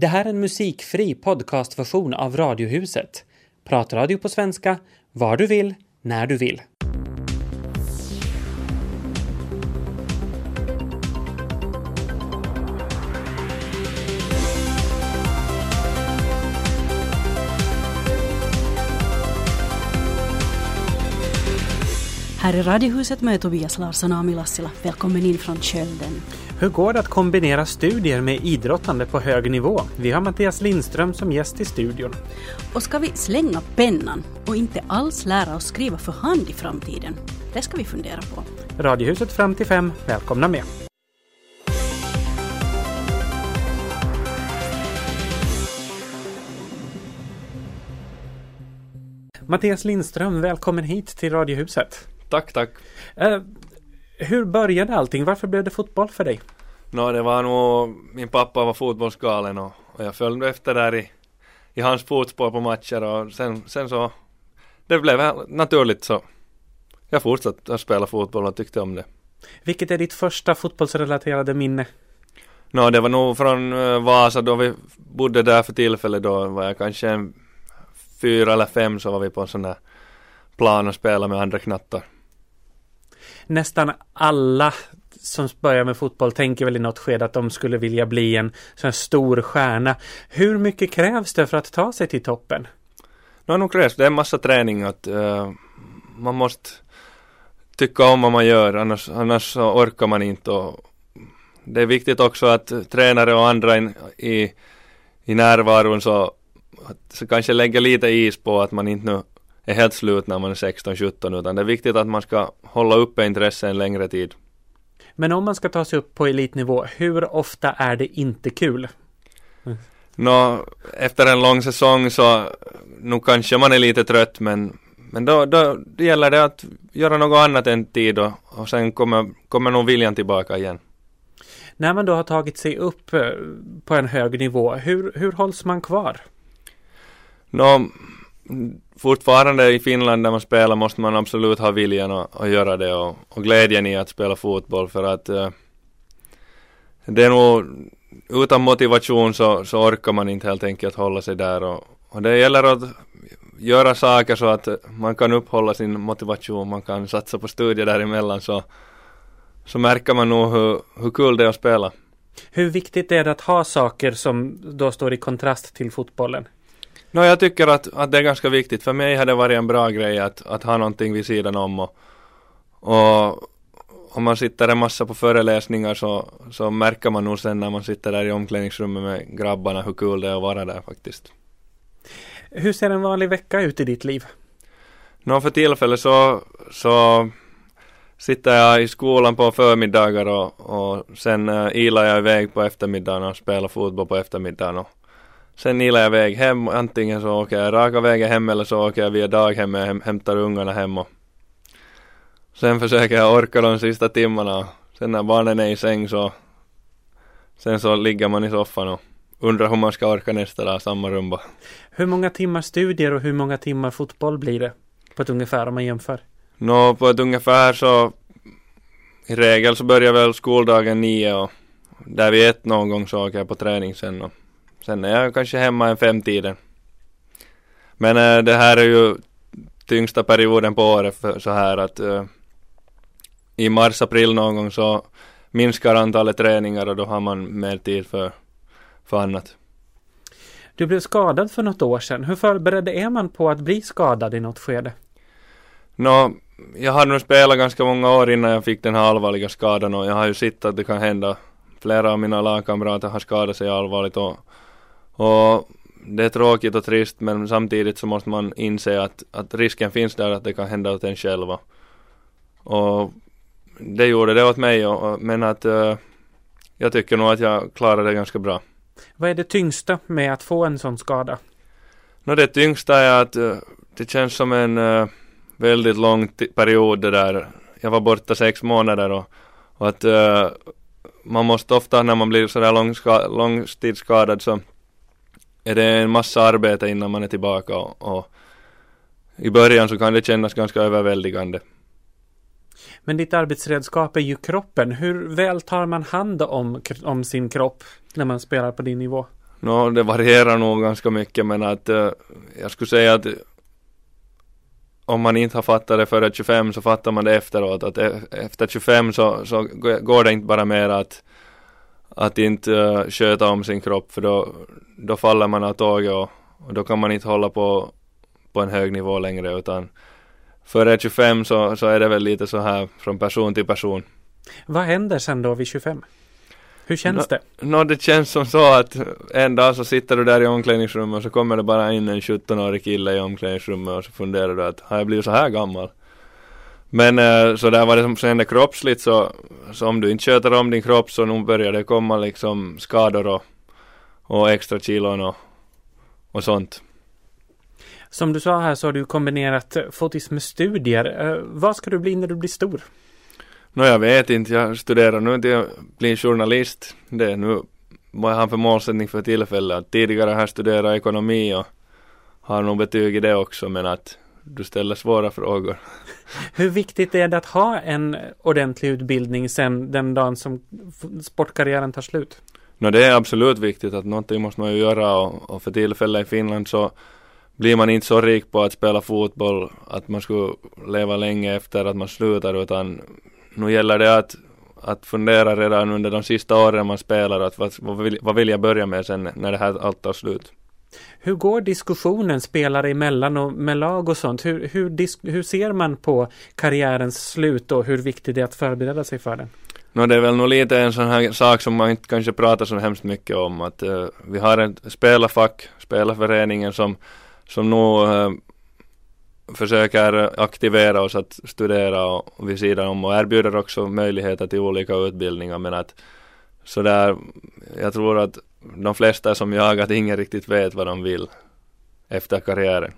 Det här är en musikfri podcastversion av Radiohuset. Pratradio på svenska, var du vill, när du vill. Här är Radiohuset med Tobias Larsson och Ami Lassila. Välkommen in från Kölden. Hur går det att kombinera studier med idrottande på hög nivå? Vi har Mattias Lindström som gäst i studion. Och ska vi slänga pennan och inte alls lära oss skriva för hand i framtiden? Det ska vi fundera på. Radiohuset fram till fem. Välkomna med! Mattias Lindström, välkommen hit till Radiohuset. Tack, tack. Eh, hur började allting? Varför blev det fotboll för dig? Nå, det var nog, min pappa var fotbollsgalen och, och jag följde efter där i, i hans fotspår på matcher och sen, sen så, det blev naturligt så jag fortsatte att spela fotboll och tyckte om det. Vilket är ditt första fotbollsrelaterade minne? Nå, det var nog från uh, Vasa då vi bodde där för tillfället då var jag kanske en fyra eller fem så var vi på en sån där plan och spelade med andra knattar. Nästan alla som börjar med fotboll tänker väl i något skede att de skulle vilja bli en sån stor stjärna. Hur mycket krävs det för att ta sig till toppen? Nå, nog krävs det en massa träning att uh, man måste tycka om vad man gör annars, annars så orkar man inte och det är viktigt också att tränare och andra in, i, i närvaron så, så kanske lägger lite is på att man inte nu är helt slut när man är 16-17 utan det är viktigt att man ska hålla uppe intresse en längre tid. Men om man ska ta sig upp på elitnivå, hur ofta är det inte kul? Nå, efter en lång säsong så nu kanske man är lite trött men, men då, då, då gäller det att göra något annat en tid och, och sen kommer, kommer nog viljan tillbaka igen. När man då har tagit sig upp eh, på en hög nivå, hur, hur hålls man kvar? Nå, fortfarande i Finland där man spelar måste man absolut ha viljan att, att göra det och, och glädjen i att spela fotboll för att uh, det är nog utan motivation så, så orkar man inte helt enkelt hålla sig där och, och det gäller att göra saker så att man kan upphålla sin motivation, man kan satsa på studier däremellan så, så märker man nog hur, hur kul det är att spela. Hur viktigt är det att ha saker som då står i kontrast till fotbollen? No, jag tycker att, att det är ganska viktigt. För mig har det varit en bra grej att, att ha någonting vid sidan om och, och om man sitter en massa på föreläsningar så, så märker man nog sen när man sitter där i omklädningsrummet med grabbarna hur kul det är att vara där faktiskt. Hur ser en vanlig vecka ut i ditt liv? Nå, för tillfället så, så sitter jag i skolan på förmiddagar och, och sen uh, ilar jag iväg på eftermiddagen och spelar fotboll på eftermiddagen och Sen ilar jag iväg hem, antingen så åker jag raka vägen hem eller så åker jag via daghemmet och hem, hämtar ungarna hem och sen försöker jag orka de sista timmarna. Sen när barnen är i säng så sen så ligger man i soffan och undrar hur man ska orka nästa dag, samma rumba. Hur många timmar studier och hur många timmar fotboll blir det? På ett ungefär om man jämför? Nå, på ett ungefär så i regel så börjar väl skoldagen nio och där vid ett någon gång så åker jag på träning sen och Sen är jag kanske hemma en femtiden. Men äh, det här är ju tyngsta perioden på året för så här att äh, i mars-april någon gång så minskar antalet träningar och då har man mer tid för, för annat. Du blev skadad för något år sedan. Hur förberedd är man på att bli skadad i något skede? Nå, jag har nu spelat ganska många år innan jag fick den här allvarliga skadan och jag har ju sett att det kan hända. Flera av mina lagkamrater har skadat sig allvarligt och och det är tråkigt och trist men samtidigt så måste man inse att, att risken finns där att det kan hända åt en själva. Och det gjorde det åt mig och, men att uh, jag tycker nog att jag klarade det ganska bra. Vad är det tyngsta med att få en sån skada? No, det tyngsta är att uh, det känns som en uh, väldigt lång period det där. Jag var borta sex månader och, och att man måste ofta när man blir sådär lång, långtidsskadad så är det en massa arbete innan man är tillbaka och, och i början så kan det kännas ganska överväldigande. Men ditt arbetsredskap är ju kroppen. Hur väl tar man hand om, om sin kropp när man spelar på din nivå? no, det varierar nog ganska mycket men att uh, jag skulle säga att om man inte har fattat det före 25 så fattar man det efteråt. Att e efter 25 så, så går det inte bara mer att, att inte uh, sköta om sin kropp för då, då faller man av tåget och, och då kan man inte hålla på på en hög nivå längre utan före 25 så, så är det väl lite så här från person till person. Vad händer sen då vid 25? Hur känns det? Nå, det känns som så att en dag så sitter du där i omklädningsrummet och så kommer det bara in en 17-årig kille i omklädningsrummet och så funderar du att har jag blivit så här gammal? Men eh, så där var det som sen det kroppsligt så, så om du inte sköter om din kropp så nu börjar det komma liksom skador och, och extra kilon och, och sånt. Som du sa här så har du kombinerat fotis med studier. Eh, vad ska du bli när du blir stor? Nå, jag vet inte. Jag studerar nu till att bli journalist. Det är nu vad jag har för målsättning för tillfället. Tidigare har jag studerat ekonomi och har nog betyg i det också men att du ställer svåra frågor. Hur viktigt är det att ha en ordentlig utbildning sen den dagen som sportkarriären tar slut? Nå, det är absolut viktigt att någonting måste man ju göra och, och för tillfället i Finland så blir man inte så rik på att spela fotboll att man skulle leva länge efter att man slutar utan nu gäller det att, att fundera redan under de sista åren man spelar att vad, vad, vill, vad vill jag börja med sen när det här allt tar slut. Hur går diskussionen spelare emellan och med lag och sånt? Hur, hur, hur ser man på karriärens slut och hur viktigt det är att förbereda sig för den? No, det är väl nog lite en sån här sak som man inte kanske pratar så hemskt mycket om att uh, vi har ett spelarfack, spelarföreningen som som nog uh, eh, försöker aktivera oss att studera och vid sidan om och erbjuder också möjligheter till olika utbildningar men att sådär, jag tror att de flesta som jag, att ingen riktigt vet vad de vill efter karriären.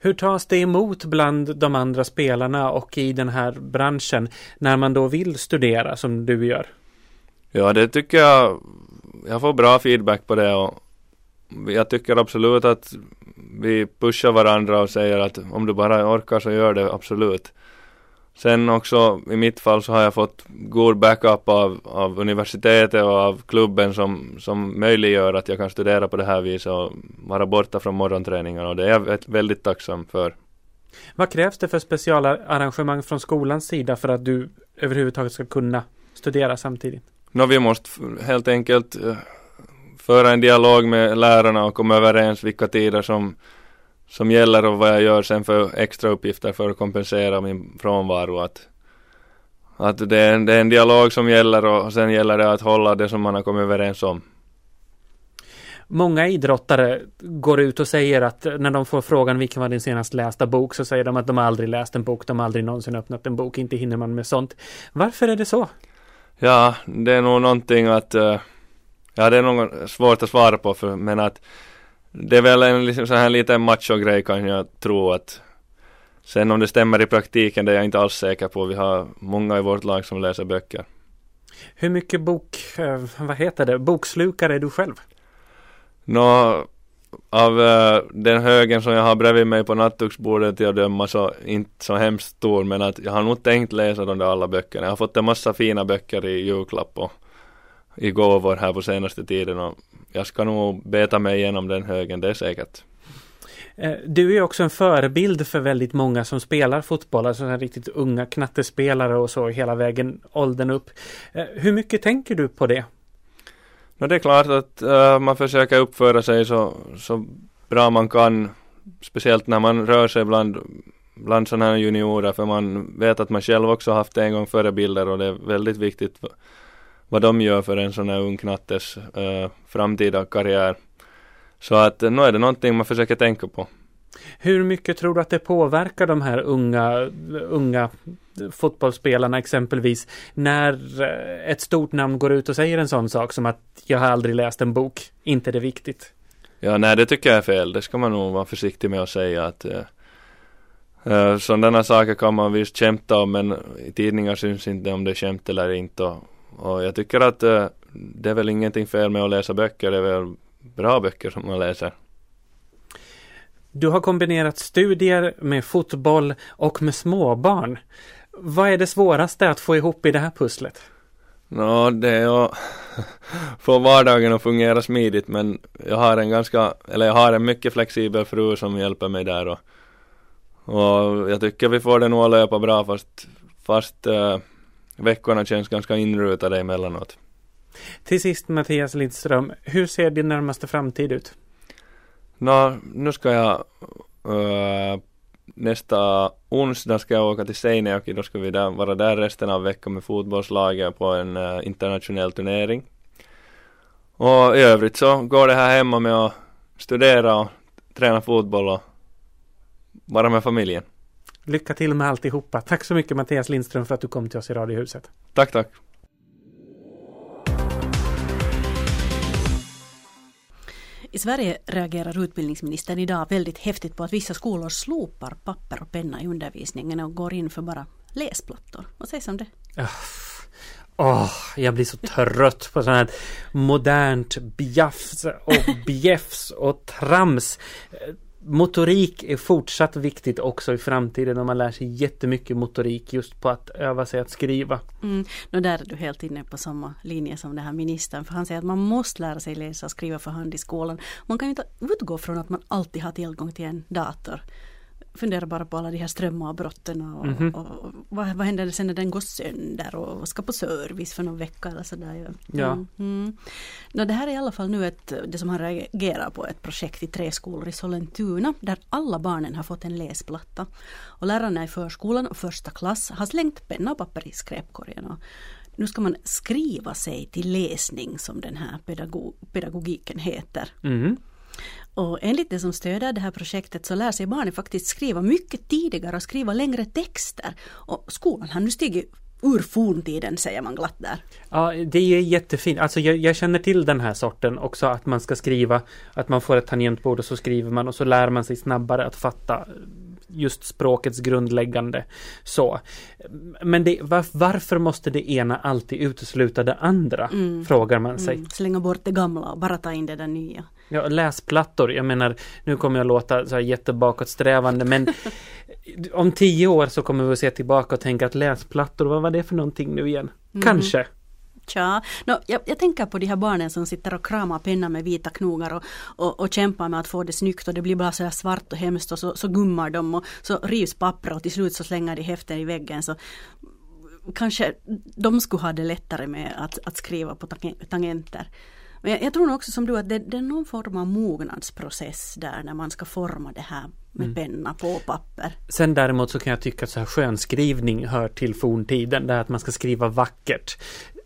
Hur tas det emot bland de andra spelarna och i den här branschen när man då vill studera som du gör? Ja, det tycker jag, jag får bra feedback på det och jag tycker absolut att vi pushar varandra och säger att om du bara orkar så gör det absolut. Sen också i mitt fall så har jag fått god backup av, av universitetet och av klubben som, som möjliggör att jag kan studera på det här viset och vara borta från morgonträningarna och det är jag väldigt tacksam för. Vad krävs det för specialarrangemang från skolans sida för att du överhuvudtaget ska kunna studera samtidigt? Nå, vi måste helt enkelt eh, föra en dialog med lärarna och komma överens vilka tider som, som gäller och vad jag gör sen för extra uppgifter för att kompensera min frånvaro. Att, att det, är en, det är en dialog som gäller och sen gäller det att hålla det som man har kommit överens om. Många idrottare går ut och säger att när de får frågan vilken var din senast lästa bok så säger de att de aldrig läst en bok, de aldrig någonsin öppnat en bok, inte hinner man med sånt. Varför är det så? Ja, det är nog någonting att uh, Ja, det är nog svårt att svara på för, men att det är väl en liksom så här liten macho-grej kan jag tro att sen om det stämmer i praktiken det är jag inte alls säker på. Vi har många i vårt lag som läser böcker. Hur mycket bok, eh, vad heter det, bokslukare är du själv? Nå, av uh, den högen som jag har bredvid mig på nattduksbordet till att döma så inte så hemskt stor men att jag har nog tänkt läsa de där alla böckerna. Jag har fått en massa fina böcker i julklapp och i gåvor här på senaste tiden och jag ska nog beta mig igenom den högen, det är säkert. Eh, du är också en förebild för väldigt många som spelar fotboll, alltså riktigt unga knattespelare och så hela vägen åldern upp. Eh, hur mycket tänker du på det? No, det är klart att uh, man försöker uppföra sig så, så bra man kan, speciellt när man rör sig bland, bland sådana här juniorer, för man vet att man själv också haft en gång förebilder och det är väldigt viktigt vad de gör för en sån här ung knattes uh, framtida karriär. Så att uh, nu är det någonting man försöker tänka på. Hur mycket tror du att det påverkar de här unga, unga fotbollsspelarna exempelvis när eh, ett stort namn går ut och säger en sån sak som att jag har aldrig läst en bok, inte det viktigt? Ja, nej det tycker jag är fel. Det ska man nog vara försiktig med att säga att uh, uh, sådana saker kan man visst skämta om men i tidningar syns inte om det är skämt eller inte och, och jag tycker att uh, det är väl ingenting fel med att läsa böcker. Det är väl bra böcker som man läser. Du har kombinerat studier med fotboll och med småbarn. Vad är det svåraste att få ihop i det här pusslet? Nå, det är att få vardagen att fungera smidigt men jag har en ganska, eller jag har en mycket flexibel fru som hjälper mig där och, och jag tycker vi får det nog att löpa bra fast, fast uh, veckorna känns ganska inrutade emellanåt. Till sist Mattias Lindström, hur ser din närmaste framtid ut? Nå, nu ska jag uh, nästa onsdag ska jag åka till Seinäjoki, då ska vi där, vara där resten av veckan med fotbollslaget på en uh, internationell turnering. Och i övrigt så går det här hemma med att studera och träna fotboll och vara med familjen. Lycka till med alltihopa. Tack så mycket Mattias Lindström för att du kom till oss i Radiohuset. Tack, tack. I Sverige reagerar utbildningsministern idag väldigt häftigt på att vissa skolor slopar papper och penna i undervisningen och går in för bara läsplattor. Vad sägs om det? Oh, jag blir så trött på sånt här modernt bjafs och bjäfs och trams motorik är fortsatt viktigt också i framtiden och man lär sig jättemycket motorik just på att öva sig att skriva. Mm. Och där är du helt inne på samma linje som den här ministern för han säger att man måste lära sig läsa och skriva för hand i skolan. Man kan ju inte utgå från att man alltid har tillgång till en dator funderar bara på alla de här strömavbrotten och, mm -hmm. och, och vad, vad, händer sen när den går sönder och ska på service för någon vecka eller sådär. Mm. Ja. Mm. No, det här är i alla fall nu ett, det som han reagerar på, ett projekt i tre skolor i Sollentuna där alla barnen har fått en läsplatta. Och lärarna i förskolan och första klass har slängt penna och papper i skräpkorgen. Och nu ska man skriva sig till läsning som den här pedagog pedagogiken heter. Mm. Och enligt det som stöder det här projektet så lär sig barnen faktiskt skriva mycket tidigare och skriva längre texter. Och skolan har nu stigit ur forntiden säger man glatt där. Ja, det är jättefint. Alltså jag, jag, känner till den här sorten också att man ska skriva, att man får ett tangentbord och så skriver man och så lär man sig snabbare att fatta just språkets grundläggande så. Men det, var, varför måste det ena alltid utesluta det andra? Mm. Frågar man sig. Mm. Slänga bort det gamla och bara ta in det där nya. Ja, läsplattor. Jag menar, nu kommer jag låta så här jättebakåtsträvande men om tio år så kommer vi att se tillbaka och tänka att läsplattor, vad var det för någonting nu igen? Mm. Kanske. Tja, no, jag, jag, tänker på de här barnen som sitter och kramar pennan med vita knogar och, och, och, kämpar med att få det snyggt och det blir bara så här svart och hemskt och så, så gummar de och så rivs pappret och till slut så slänger de häften i väggen. Så kanske de skulle ha det lättare med att, att skriva på tangenter. Men jag, jag tror också som du att det, det, är någon form av mognadsprocess där när man ska forma det här med mm. penna på papper. Sen däremot så kan jag tycka att så här skönskrivning hör till forntiden. Det här att man ska skriva vackert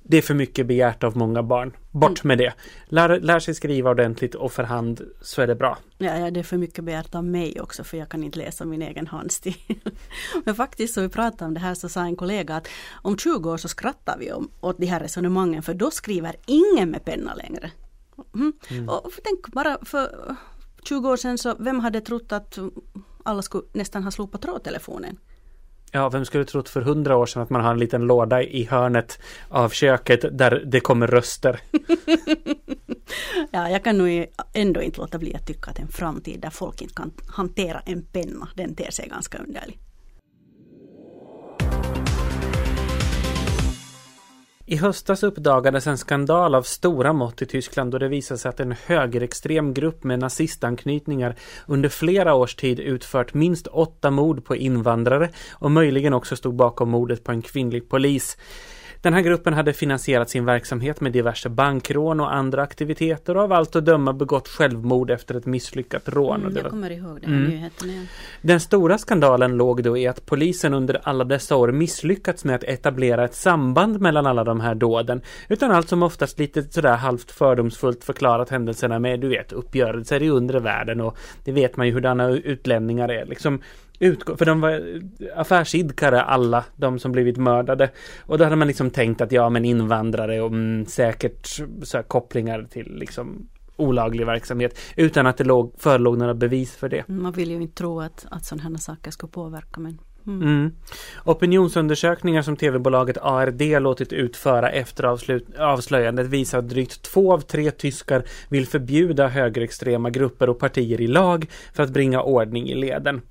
det är för mycket begärt av många barn. Bort mm. med det. Lär, lär, sig skriva ordentligt och för hand så är det bra. Ja, ja, det är för mycket begärt av mig också för jag kan inte läsa min egen handstil. Men faktiskt så vi pratade om det här så sa en kollega att om 20 år så skrattar vi om, åt de här resonemangen för då skriver ingen med penna längre. Mm. Mm. Och tänk bara för 20 år sedan så vem hade trott att alla skulle nästan ha slopat trådtelefonen? Ja, vem skulle trott för hundra år sedan att man har en liten låda i hörnet av köket där det kommer röster? ja, jag kan nog ändå inte låta bli att tycka att en framtid där folk inte kan hantera en penna, den ter sig ganska underlig. I höstas uppdagades en skandal av stora mått i Tyskland då det visade sig att en högerextrem grupp med nazistanknytningar under flera års tid utfört minst åtta mord på invandrare och möjligen också stod bakom mordet på en kvinnlig polis. Den här gruppen hade finansierat sin verksamhet med diverse bankrån och andra aktiviteter och av allt att döma begått självmord efter ett misslyckat rån. Mm, jag kommer ihåg den mm. nyheten igen. Den stora skandalen låg då i att polisen under alla dessa år misslyckats med att etablera ett samband mellan alla de här dåden. Utan allt som oftast lite sådär halvt fördomsfullt förklarat händelserna med, du vet, uppgörelser i undre världen och det vet man ju hurdana utlänningar är. Liksom utgå, för de var affärsidkare alla, de som blivit mördade. Och då hade man liksom tänkt att ja men invandrare och mm, säkert så kopplingar till liksom olaglig verksamhet utan att det låg, förelåg några bevis för det. Man vill ju inte tro att, att sådana här saker ska påverka men Mm. Mm. Opinionsundersökningar som tv-bolaget ARD låtit utföra efter avslöjandet visar att drygt två av tre tyskar vill förbjuda högerextrema grupper och partier i lag för att bringa ordning i leden.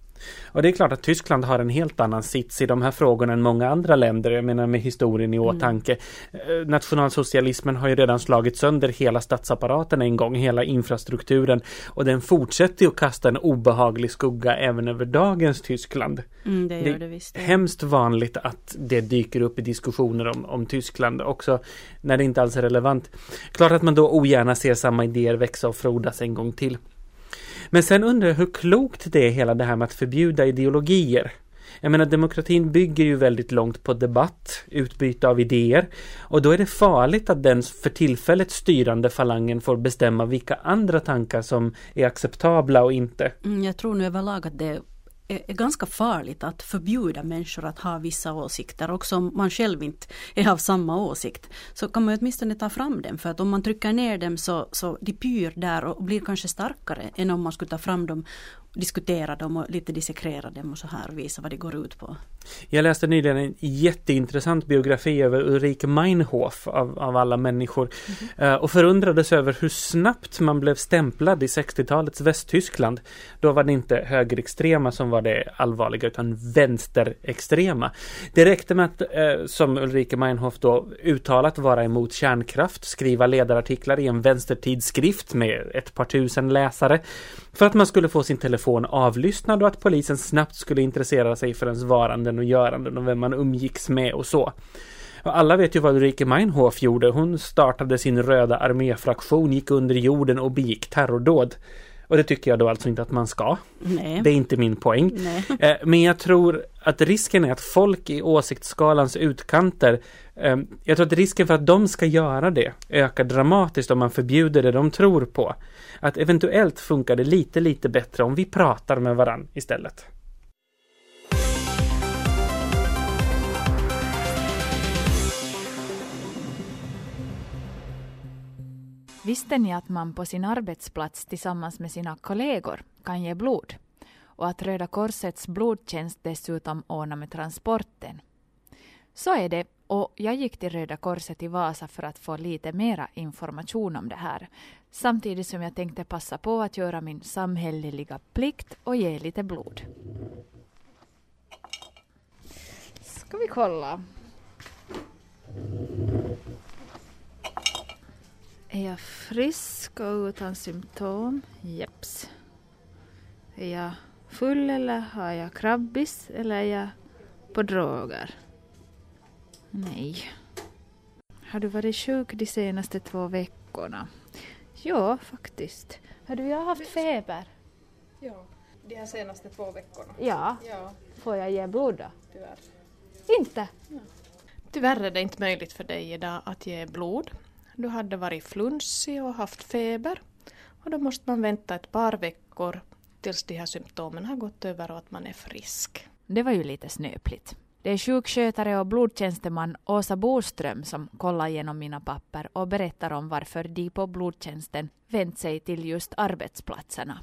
Och det är klart att Tyskland har en helt annan sits i de här frågorna än många andra länder, jag menar med historien i mm. åtanke. Mm. Nationalsocialismen har ju redan slagit sönder hela statsapparaten en gång, hela infrastrukturen och den fortsätter att kasta en obehaglig skugga även över dagens Tyskland. Mm, det gör det, visst. Det är hemskt vanligt att det dyker upp i diskussioner om, om Tyskland också när det inte alls är relevant. Klart att man då ogärna ser samma idéer växa och frodas en gång till. Men sen undrar jag hur klokt det är hela det här med att förbjuda ideologier. Jag menar demokratin bygger ju väldigt långt på debatt, utbyte av idéer och då är det farligt att den för tillfället styrande falangen får bestämma vilka andra tankar som är acceptabla och inte. Mm, jag tror nu överlag att det är ganska farligt att förbjuda människor att ha vissa åsikter. också om man själv inte är av samma åsikt så kan man åtminstone ta fram dem. För att om man trycker ner dem så, så de pyr där och blir kanske starkare än om man skulle ta fram dem diskutera dem och lite dissekrera dem och så här visa vad det går ut på. Jag läste nyligen en jätteintressant biografi över Ulrike Meinhof av, av alla människor mm. och förundrades över hur snabbt man blev stämplad i 60-talets Västtyskland. Då var det inte högerextrema som var det allvarliga utan vänsterextrema. Det räckte med att, uh, som Ulrike Meinhof då uttalat vara emot kärnkraft, skriva ledarartiklar i en vänstertidskrift med ett par tusen läsare för att man skulle få sin telefon avlyssnad och att polisen snabbt skulle intressera sig för ens varanden och göranden och vem man umgicks med och så. Och alla vet ju vad Ulrike Meinhof gjorde. Hon startade sin röda arméfraktion, gick under jorden och begick terrordåd. Och det tycker jag då alltså inte att man ska. Nej. Det är inte min poäng. Nej. Eh, men jag tror att risken är att folk i åsiktsskalans utkanter eh, Jag tror att risken för att de ska göra det ökar dramatiskt om man förbjuder det de tror på. Att eventuellt funkar det lite, lite bättre om vi pratar med varann istället. Visste ni att man på sin arbetsplats tillsammans med sina kollegor kan ge blod? Och att Röda Korsets blodtjänst dessutom ordnar med transporten? Så är det och jag gick till Röda Korset i Vasa för att få lite mera information om det här. Samtidigt som jag tänkte passa på att göra min samhälleliga plikt och ge lite blod. Ska vi kolla? Är jag frisk och utan symptom? Jeps. Är jag full eller har jag krabbis eller är jag på droger? Nej. Har du varit sjuk de senaste två veckorna? Ja, faktiskt. Har du jag haft feber? Ja, de här senaste två veckorna. Ja. Ja, Får jag ge blod då? tyvärr. Inte? Tyvärr är det inte möjligt för dig idag att ge blod. Du hade varit flunsig och haft feber. Och då måste man vänta ett par veckor tills de här symptomen har gått över och att man är frisk. Det var ju lite snöpligt. Det är sjukskötare och blodtjänsteman Åsa Boström som kollar igenom mina papper och berättar om varför de på blodtjänsten vänt sig till just arbetsplatserna.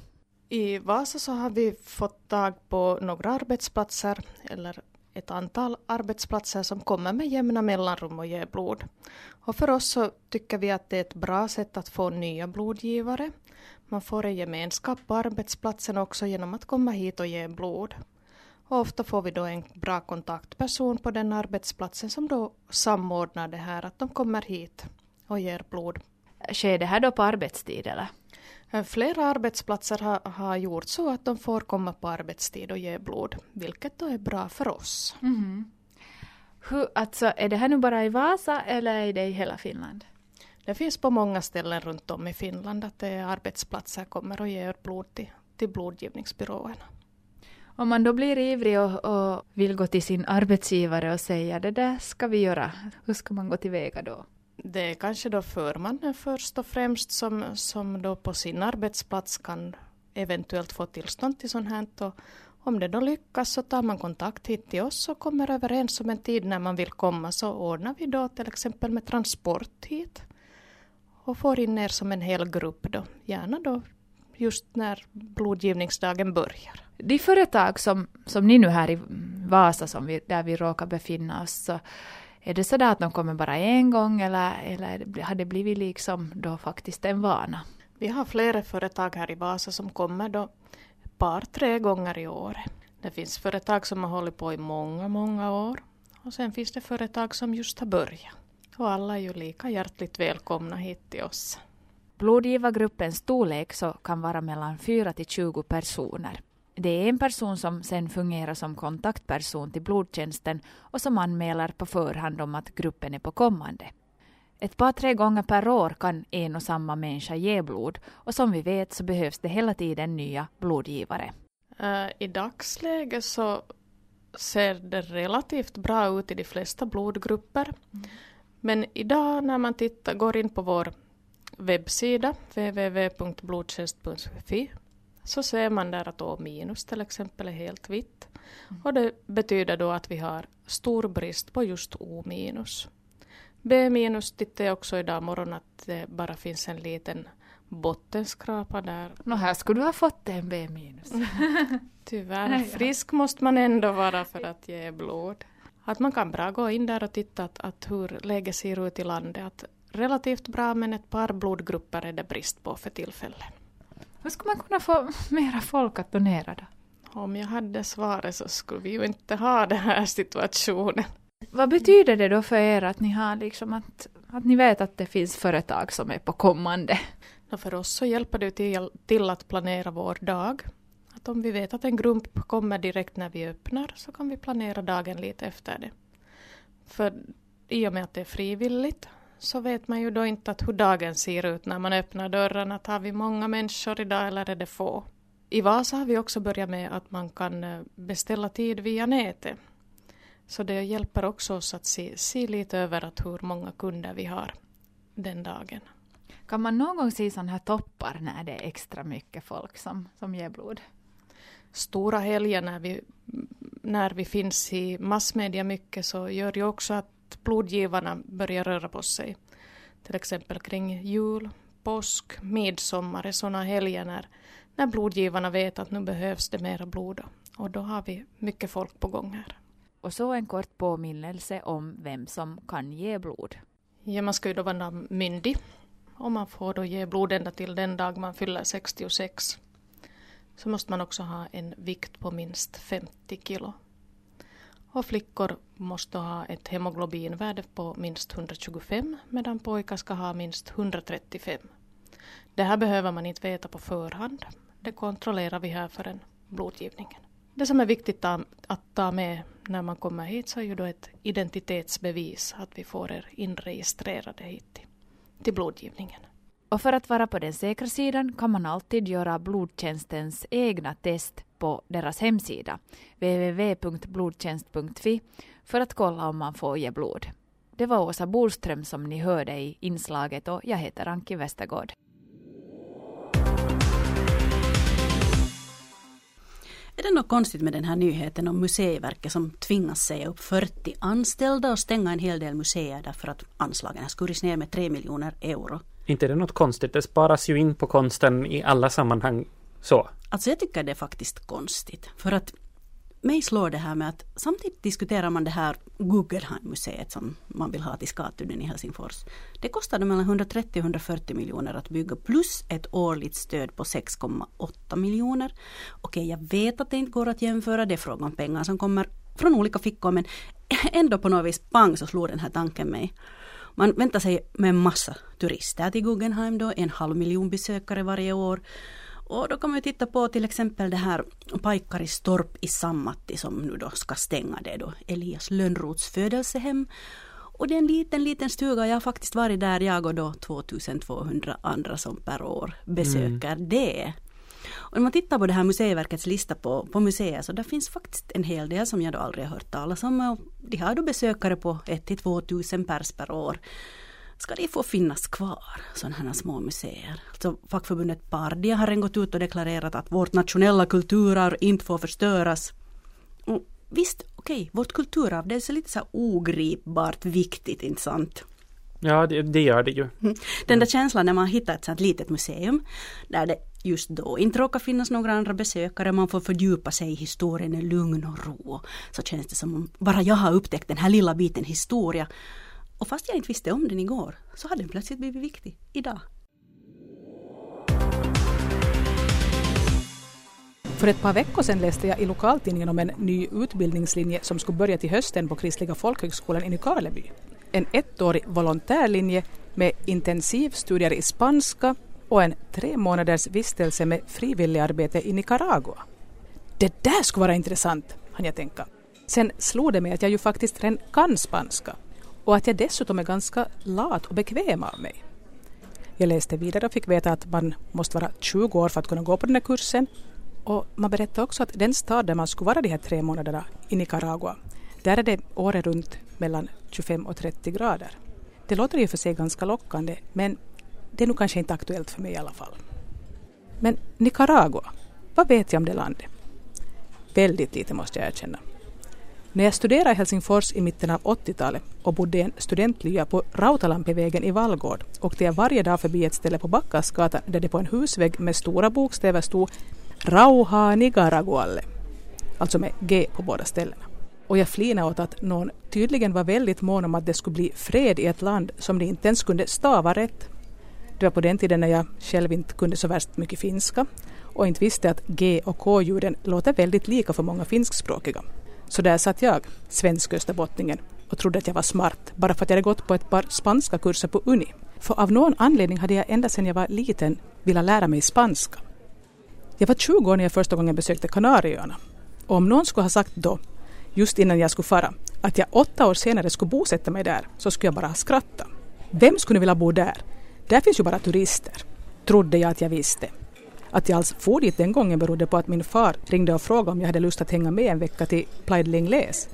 I Vasa så har vi fått tag på några arbetsplatser, eller ett antal arbetsplatser som kommer med jämna mellanrum och ger blod. Och för oss så tycker vi att det är ett bra sätt att få nya blodgivare. Man får en gemenskap på arbetsplatsen också genom att komma hit och ge blod. Och ofta får vi då en bra kontaktperson på den arbetsplatsen som då samordnar det här att de kommer hit och ger blod. Sker det här då på arbetstid eller? Eh, Flera arbetsplatser har, har gjort så att de får komma på arbetstid och ge blod, vilket då är bra för oss. Mm. Hur, alltså, är det här nu bara i Vasa eller är det i hela Finland? Det finns på många ställen runt om i Finland att det är arbetsplatser kommer och ger blod till, till blodgivningsbyråerna. Om man då blir ivrig och, och vill gå till sin arbetsgivare och säga det där ska vi göra, hur ska man gå tillväga då? Det är kanske då förmannen först och främst som, som då på sin arbetsplats kan eventuellt få tillstånd till sånt här. Och om det då lyckas så tar man kontakt hit till oss och kommer överens om en tid när man vill komma så ordnar vi då till exempel med transport hit. Och får in er som en hel grupp då, gärna då just när blodgivningsdagen börjar. De företag som, som ni nu här i Vasa, som vi, där vi råkar befinna oss, så är det så där att de kommer bara en gång eller, eller har det blivit liksom då faktiskt en vana? Vi har flera företag här i Vasa som kommer då par, tre gånger i år. Det finns företag som har hållit på i många, många år. Och sen finns det företag som just har börjat. Och alla är ju lika hjärtligt välkomna hit till oss. Blodgivargruppens storlek så kan vara mellan 4 till 20 personer. Det är en person som sen fungerar som kontaktperson till blodtjänsten och som anmäler på förhand om att gruppen är på kommande. Ett par tre gånger per år kan en och samma människa ge blod och som vi vet så behövs det hela tiden nya blodgivare. Uh, I dagsläget så ser det relativt bra ut i de flesta blodgrupper. Mm. Men idag när man tittar, går in på vår webbsida www.blodtjänst.fi så ser man där att O minus till exempel är helt vitt. Mm. Och det betyder då att vi har stor brist på just O minus. B minus tittade jag också idag morgon att det bara finns en liten bottenskrapa där. Nå, här skulle du ha fått en B minus. Tyvärr, frisk måste man ändå vara för att ge blod. Att man kan bra gå in där och titta att, att hur läget ser ut i landet. Att relativt bra men ett par blodgrupper är det brist på för tillfället. Hur skulle man kunna få mera folk att donera då? Om jag hade svaret så skulle vi ju inte ha den här situationen. Vad betyder det då för er att ni har liksom att, att ni vet att det finns företag som är på kommande? För oss så hjälper det till, till att planera vår dag. Att om vi vet att en grupp kommer direkt när vi öppnar så kan vi planera dagen lite efter det. För i och med att det är frivilligt så vet man ju då inte att hur dagen ser ut när man öppnar dörren. Att har vi många människor idag eller är det få? I Vasa har vi också börjat med att man kan eh, beställa tid via nätet. Så det hjälper också oss att se, se lite över att hur många kunder vi har den dagen. Kan man någon gång se sådana här toppar när det är extra mycket folk som, som ger blod? Stora helger när vi, när vi finns i massmedia mycket så gör det också att blodgivarna börjar röra på sig. Till exempel kring jul, påsk, midsommar är sådana helger när, när blodgivarna vet att nu behövs det mera blod. Och då har vi mycket folk på gång här. Och så en kort påminnelse om vem som kan ge blod. Ja, man ska ju då vara myndig och man får då ge blod ända till den dag man fyller 66. Så måste man också ha en vikt på minst 50 kilo. Och flickor måste ha ett hemoglobinvärde på minst 125 medan pojkar ska ha minst 135. Det här behöver man inte veta på förhand. Det kontrollerar vi här för en blodgivningen. Det som är viktigt att ta med när man kommer hit så är ju då ett identitetsbevis, att vi får er inregistrerade hit till blodgivningen. Och för att vara på den säkra sidan kan man alltid göra blodtjänstens egna test på deras hemsida, www.blodtjänst.fi, för att kolla om man får ge blod. Det var Åsa Bolström som ni hörde i inslaget och jag heter Anki Westergård. Är det något konstigt med den här nyheten om Museiverket som tvingas säga upp 40 anställda och stänga en hel del museer därför att anslagen har skurits ner med 3 miljoner euro? Inte är det något konstigt, det sparas ju in på konsten i alla sammanhang så. Alltså jag tycker det är faktiskt konstigt. För att mig slår det här med att samtidigt diskuterar man det här Guggenheim-museet som man vill ha till Skatudden i Helsingfors. Det kostade mellan 130 och 140 miljoner att bygga plus ett årligt stöd på 6,8 miljoner. Okej, jag vet att det inte går att jämföra, det är frågan om pengar som kommer från olika fickor men ändå på något vis pang så slår den här tanken mig. Man väntar sig med en massa turister till Guggenheim då, en halv miljon besökare varje år. Och då kan man titta på till exempel det här Paikkaristorp i Sammatti som nu då ska stänga det då, Elias Lönnroths födelsehem. Och det är en liten, liten stuga. Jag har faktiskt varit där, jag och då 2200 andra som per år besöker mm. det. Och när man tittar på det här Museiverkets lista på, på museer så där finns faktiskt en hel del som jag då aldrig har hört talas om. De har då besökare på 1 till 2000 pers per år ska de få finnas kvar, sådana här små museer. Alltså fackförbundet Pardia har gått ut och deklarerat att vårt nationella kulturarv inte får förstöras. Och visst, okej, okay, vårt kulturarv det är så lite så ogripbart viktigt, inte sant? Ja, det, det, gör det ju. Mm. Den där känslan när man hittar ett sånt litet museum där det just då inte råkar finnas några andra besökare, man får fördjupa sig i historien i lugn och ro. Så känns det som om bara jag har upptäckt den här lilla biten historia och fast jag inte visste om den igår så hade den plötsligt blivit viktig idag. För ett par veckor sedan läste jag i lokaltidningen om en ny utbildningslinje som skulle börja till hösten på Kristliga folkhögskolan i Nykarleby. En ettårig volontärlinje med intensivstudier i spanska och en tre månaders vistelse med frivilligarbete i Nicaragua. Det där skulle vara intressant, hann jag tänka. Sen slog det mig att jag ju faktiskt redan kan spanska och att jag dessutom är ganska lat och bekväm av mig. Jag läste vidare och fick veta att man måste vara 20 år för att kunna gå på den här kursen och man berättade också att den stad där man skulle vara de här tre månaderna i Nicaragua, där är det året runt mellan 25 och 30 grader. Det låter ju för sig ganska lockande men det är nog kanske inte aktuellt för mig i alla fall. Men Nicaragua, vad vet jag om det landet? Väldigt lite måste jag erkänna. När jag studerade i Helsingfors i mitten av 80-talet och bodde i en studentlya på Rautalampivägen i Vallgård åkte jag varje dag förbi ett ställe på Backasgatan där det på en husvägg med stora bokstäver stod Rauha Nicaragualle, alltså med G på båda ställena. Och jag flinade åt att någon tydligen var väldigt mån om att det skulle bli fred i ett land som de inte ens kunde stava rätt. Det var på den tiden när jag själv inte kunde så värst mycket finska och inte visste att G och K-ljuden låter väldigt lika för många finskspråkiga. Så där satt jag, svensk österbottningen, och trodde att jag var smart bara för att jag hade gått på ett par spanska kurser på Uni. För av någon anledning hade jag ända sedan jag var liten velat lära mig spanska. Jag var 20 år när jag första gången besökte Kanarieöarna. Och om någon skulle ha sagt då, just innan jag skulle fara, att jag åtta år senare skulle bosätta mig där, så skulle jag bara ha skrattat. Vem skulle vilja bo där? Där finns ju bara turister. Trodde jag att jag visste. Att jag alls for dit den gången berodde på att min far ringde och frågade om jag hade lust att hänga med en vecka till Plaid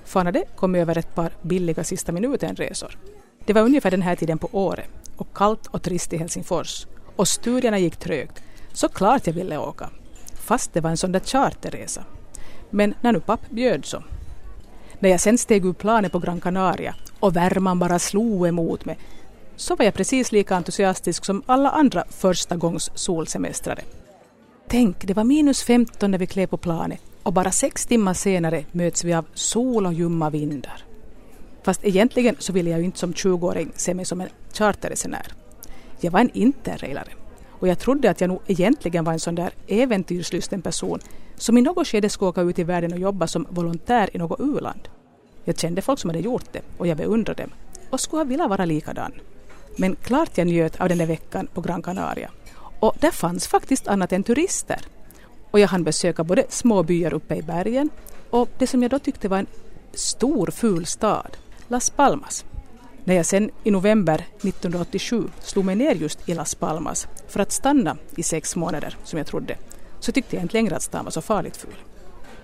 för han det kommit över ett par billiga sista minuten-resor. Det var ungefär den här tiden på året och kallt och trist i Helsingfors och studierna gick trögt. Så klart jag ville åka, fast det var en sån där charterresa. Men när nu papp bjöd så. När jag sen steg ur planet på Gran Canaria och värman bara slog emot mig så var jag precis lika entusiastisk som alla andra första gångs solsemestrare. Tänk, det var minus 15 när vi klev på planet och bara sex timmar senare möts vi av sol och ljumma vindar. Fast egentligen så ville jag ju inte som 20-åring se mig som en charterresenär. Jag var en interrailare och jag trodde att jag nog egentligen var en sån där äventyrslysten person som i något skede skulle åka ut i världen och jobba som volontär i något u-land. Jag kände folk som hade gjort det och jag beundrade dem och skulle ha velat vara likadan. Men klart jag njöt av den där veckan på Gran Canaria och där fanns faktiskt annat än turister. Och jag hann besöka både små byar uppe i bergen och det som jag då tyckte var en stor ful stad, Las Palmas. När jag sen i november 1987 slog mig ner just i Las Palmas för att stanna i sex månader, som jag trodde, så tyckte jag inte längre att stan var så farligt ful.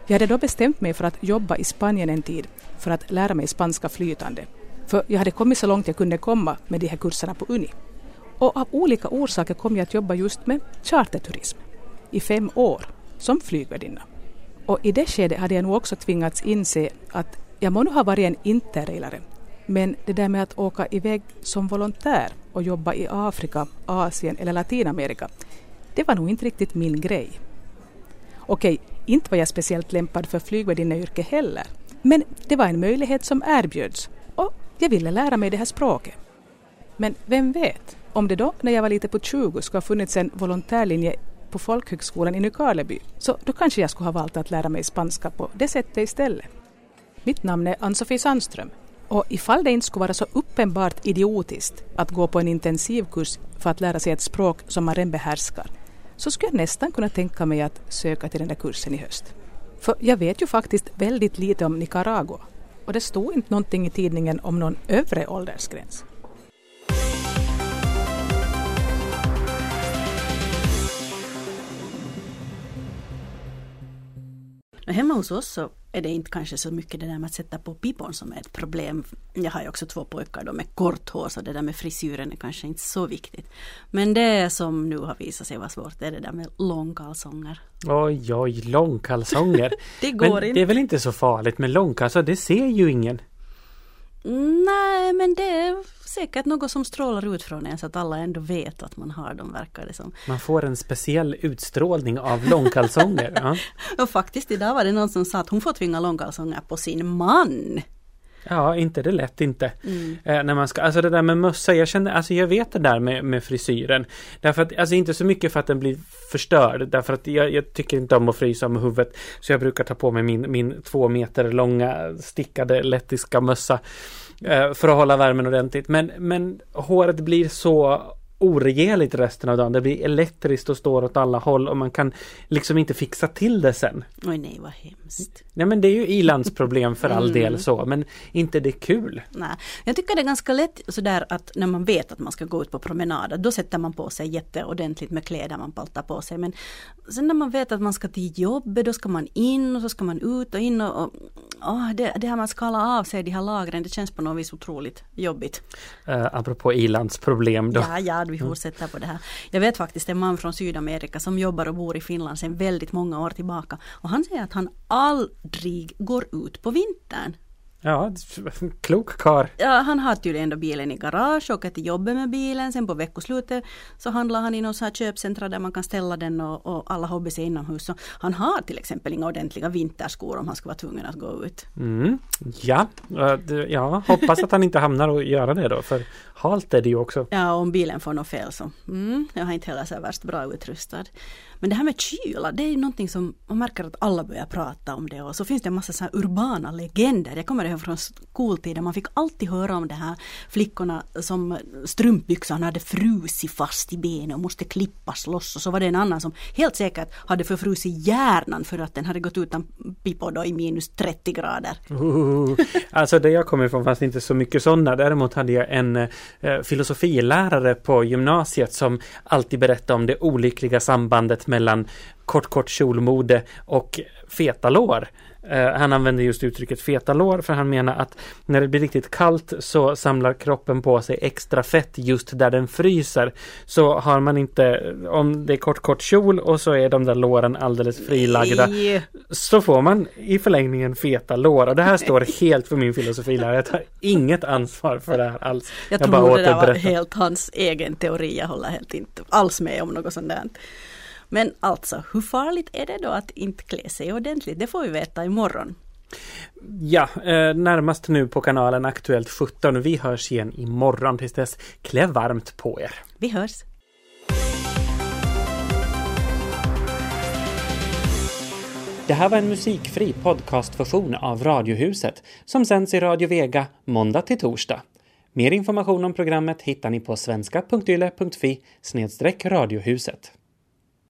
Jag hade då bestämt mig för att jobba i Spanien en tid för att lära mig spanska flytande. För jag hade kommit så långt jag kunde komma med de här kurserna på Uni. Och av olika orsaker kom jag att jobba just med charterturism i fem år som flygvärdinna. Och i det skedet hade jag nog också tvingats inse att jag må nu ha varit en interrailare men det där med att åka iväg som volontär och jobba i Afrika, Asien eller Latinamerika, det var nog inte riktigt min grej. Okej, inte var jag speciellt lämpad för flygvärdinneyrke heller, men det var en möjlighet som erbjöds och jag ville lära mig det här språket. Men vem vet, om det då när jag var lite på 20 skulle ha funnits en volontärlinje på folkhögskolan i Nykarleby, så då kanske jag skulle ha valt att lära mig spanska på det sättet istället. Mitt namn är Ann-Sofie Sandström och ifall det inte skulle vara så uppenbart idiotiskt att gå på en intensivkurs för att lära sig ett språk som man redan behärskar, så skulle jag nästan kunna tänka mig att söka till den där kursen i höst. För jag vet ju faktiskt väldigt lite om Nicaragua och det stod inte någonting i tidningen om någon övre åldersgräns. Hemma hos oss så är det inte kanske så mycket det där med att sätta på pipon som är ett problem. Jag har ju också två pojkar då med kort hår så det där med frisyren är kanske inte så viktigt. Men det som nu har visat sig vara svårt är det där med långkalsonger. Oj, oj, långkalsonger. det går men inte. Det är väl inte så farligt med långkalsonger, det ser ju ingen. Nej, men det är säkert något som strålar ut från en så att alla ändå vet att man har dem, verkar det som. Man får en speciell utstrålning av långkalsonger. ja. Och faktiskt idag var det någon som sa att hon får tvinga långkalsonger på sin man. Ja, inte det lätt inte. Mm. Eh, när man ska, alltså det där med mössa, jag känner, alltså jag vet det där med, med frisyren. Därför att, alltså inte så mycket för att den blir förstörd, därför att jag, jag tycker inte om att frysa med huvudet. Så jag brukar ta på mig min, min två meter långa stickade lettiska mössa. Eh, för att hålla värmen ordentligt. Men, men håret blir så oregerligt resten av dagen. Det blir elektriskt och står åt alla håll och man kan liksom inte fixa till det sen. Oj nej vad hemskt. Nej men det är ju ilandsproblem för all Mm. del så, men inte det kul. Nej. Jag tycker det är ganska lätt sådär att när man vet att man ska gå ut på promenader då sätter man på sig jätteordentligt med kläder man paltar på sig. Men sen när man vet att man ska till jobbet då ska man in och så ska man ut och in och, och åh, det, det här man skalar av sig de här lagren det känns på något vis otroligt jobbigt. Uh, apropå ilandsproblem då. Ja, ja, vi fortsätter på det här. Jag vet faktiskt en man från Sydamerika som jobbar och bor i Finland sedan väldigt många år tillbaka. Och han säger att han aldrig går ut på vintern. Ja, klok kar. Ja, han har tydligen ändå bilen i garage, åker till jobbet med bilen, sen på veckoslutet så handlar han i någon så här köpcentra där man kan ställa den och, och alla hobbys är inomhus. Så han har till exempel inga ordentliga vinterskor om han skulle vara tvungen att gå ut. Mm. Ja, eh, ja, hoppas att han inte hamnar och göra det då, för halt är det ju också. Ja, om bilen får något fel så, mm, jag har inte heller så värst bra utrustad. Men det här med kyla, det är någonting som man märker att alla börjar prata om det och så finns det en massa så här urbana legender. Jag kommer ihåg från skoltiden, man fick alltid höra om det här flickorna som strumpbyxorna hade frusit fast i benen och måste klippas loss och så var det en annan som helt säkert hade förfrusit hjärnan för att den hade gått utan pipo då i minus 30 grader. Uh, alltså där jag kommer ifrån fanns det inte så mycket sådana. Däremot hade jag en eh, filosofilärare på gymnasiet som alltid berättade om det olyckliga sambandet mellan kort kort kjolmode och feta lår. Eh, han använder just uttrycket feta lår för han menar att när det blir riktigt kallt så samlar kroppen på sig extra fett just där den fryser. Så har man inte, om det är kort kort kjol och så är de där låren alldeles frilagda Nej. så får man i förlängningen feta lår. Och det här står helt för min filosofilärare. Jag tar inget ansvar för det här alls. Jag, Jag bara tror det där var helt hans egen teori. Jag håller helt inte alls med om något sånt där. Men alltså, hur farligt är det då att inte klä sig ordentligt? Det får vi veta imorgon. Ja, eh, närmast nu på kanalen Aktuellt 17. Vi hörs igen imorgon. Tills dess, klä varmt på er. Vi hörs! Det här var en musikfri podcastversion av Radiohuset som sänds i Radio Vega måndag till torsdag. Mer information om programmet hittar ni på svenska.yle.fi radiohuset.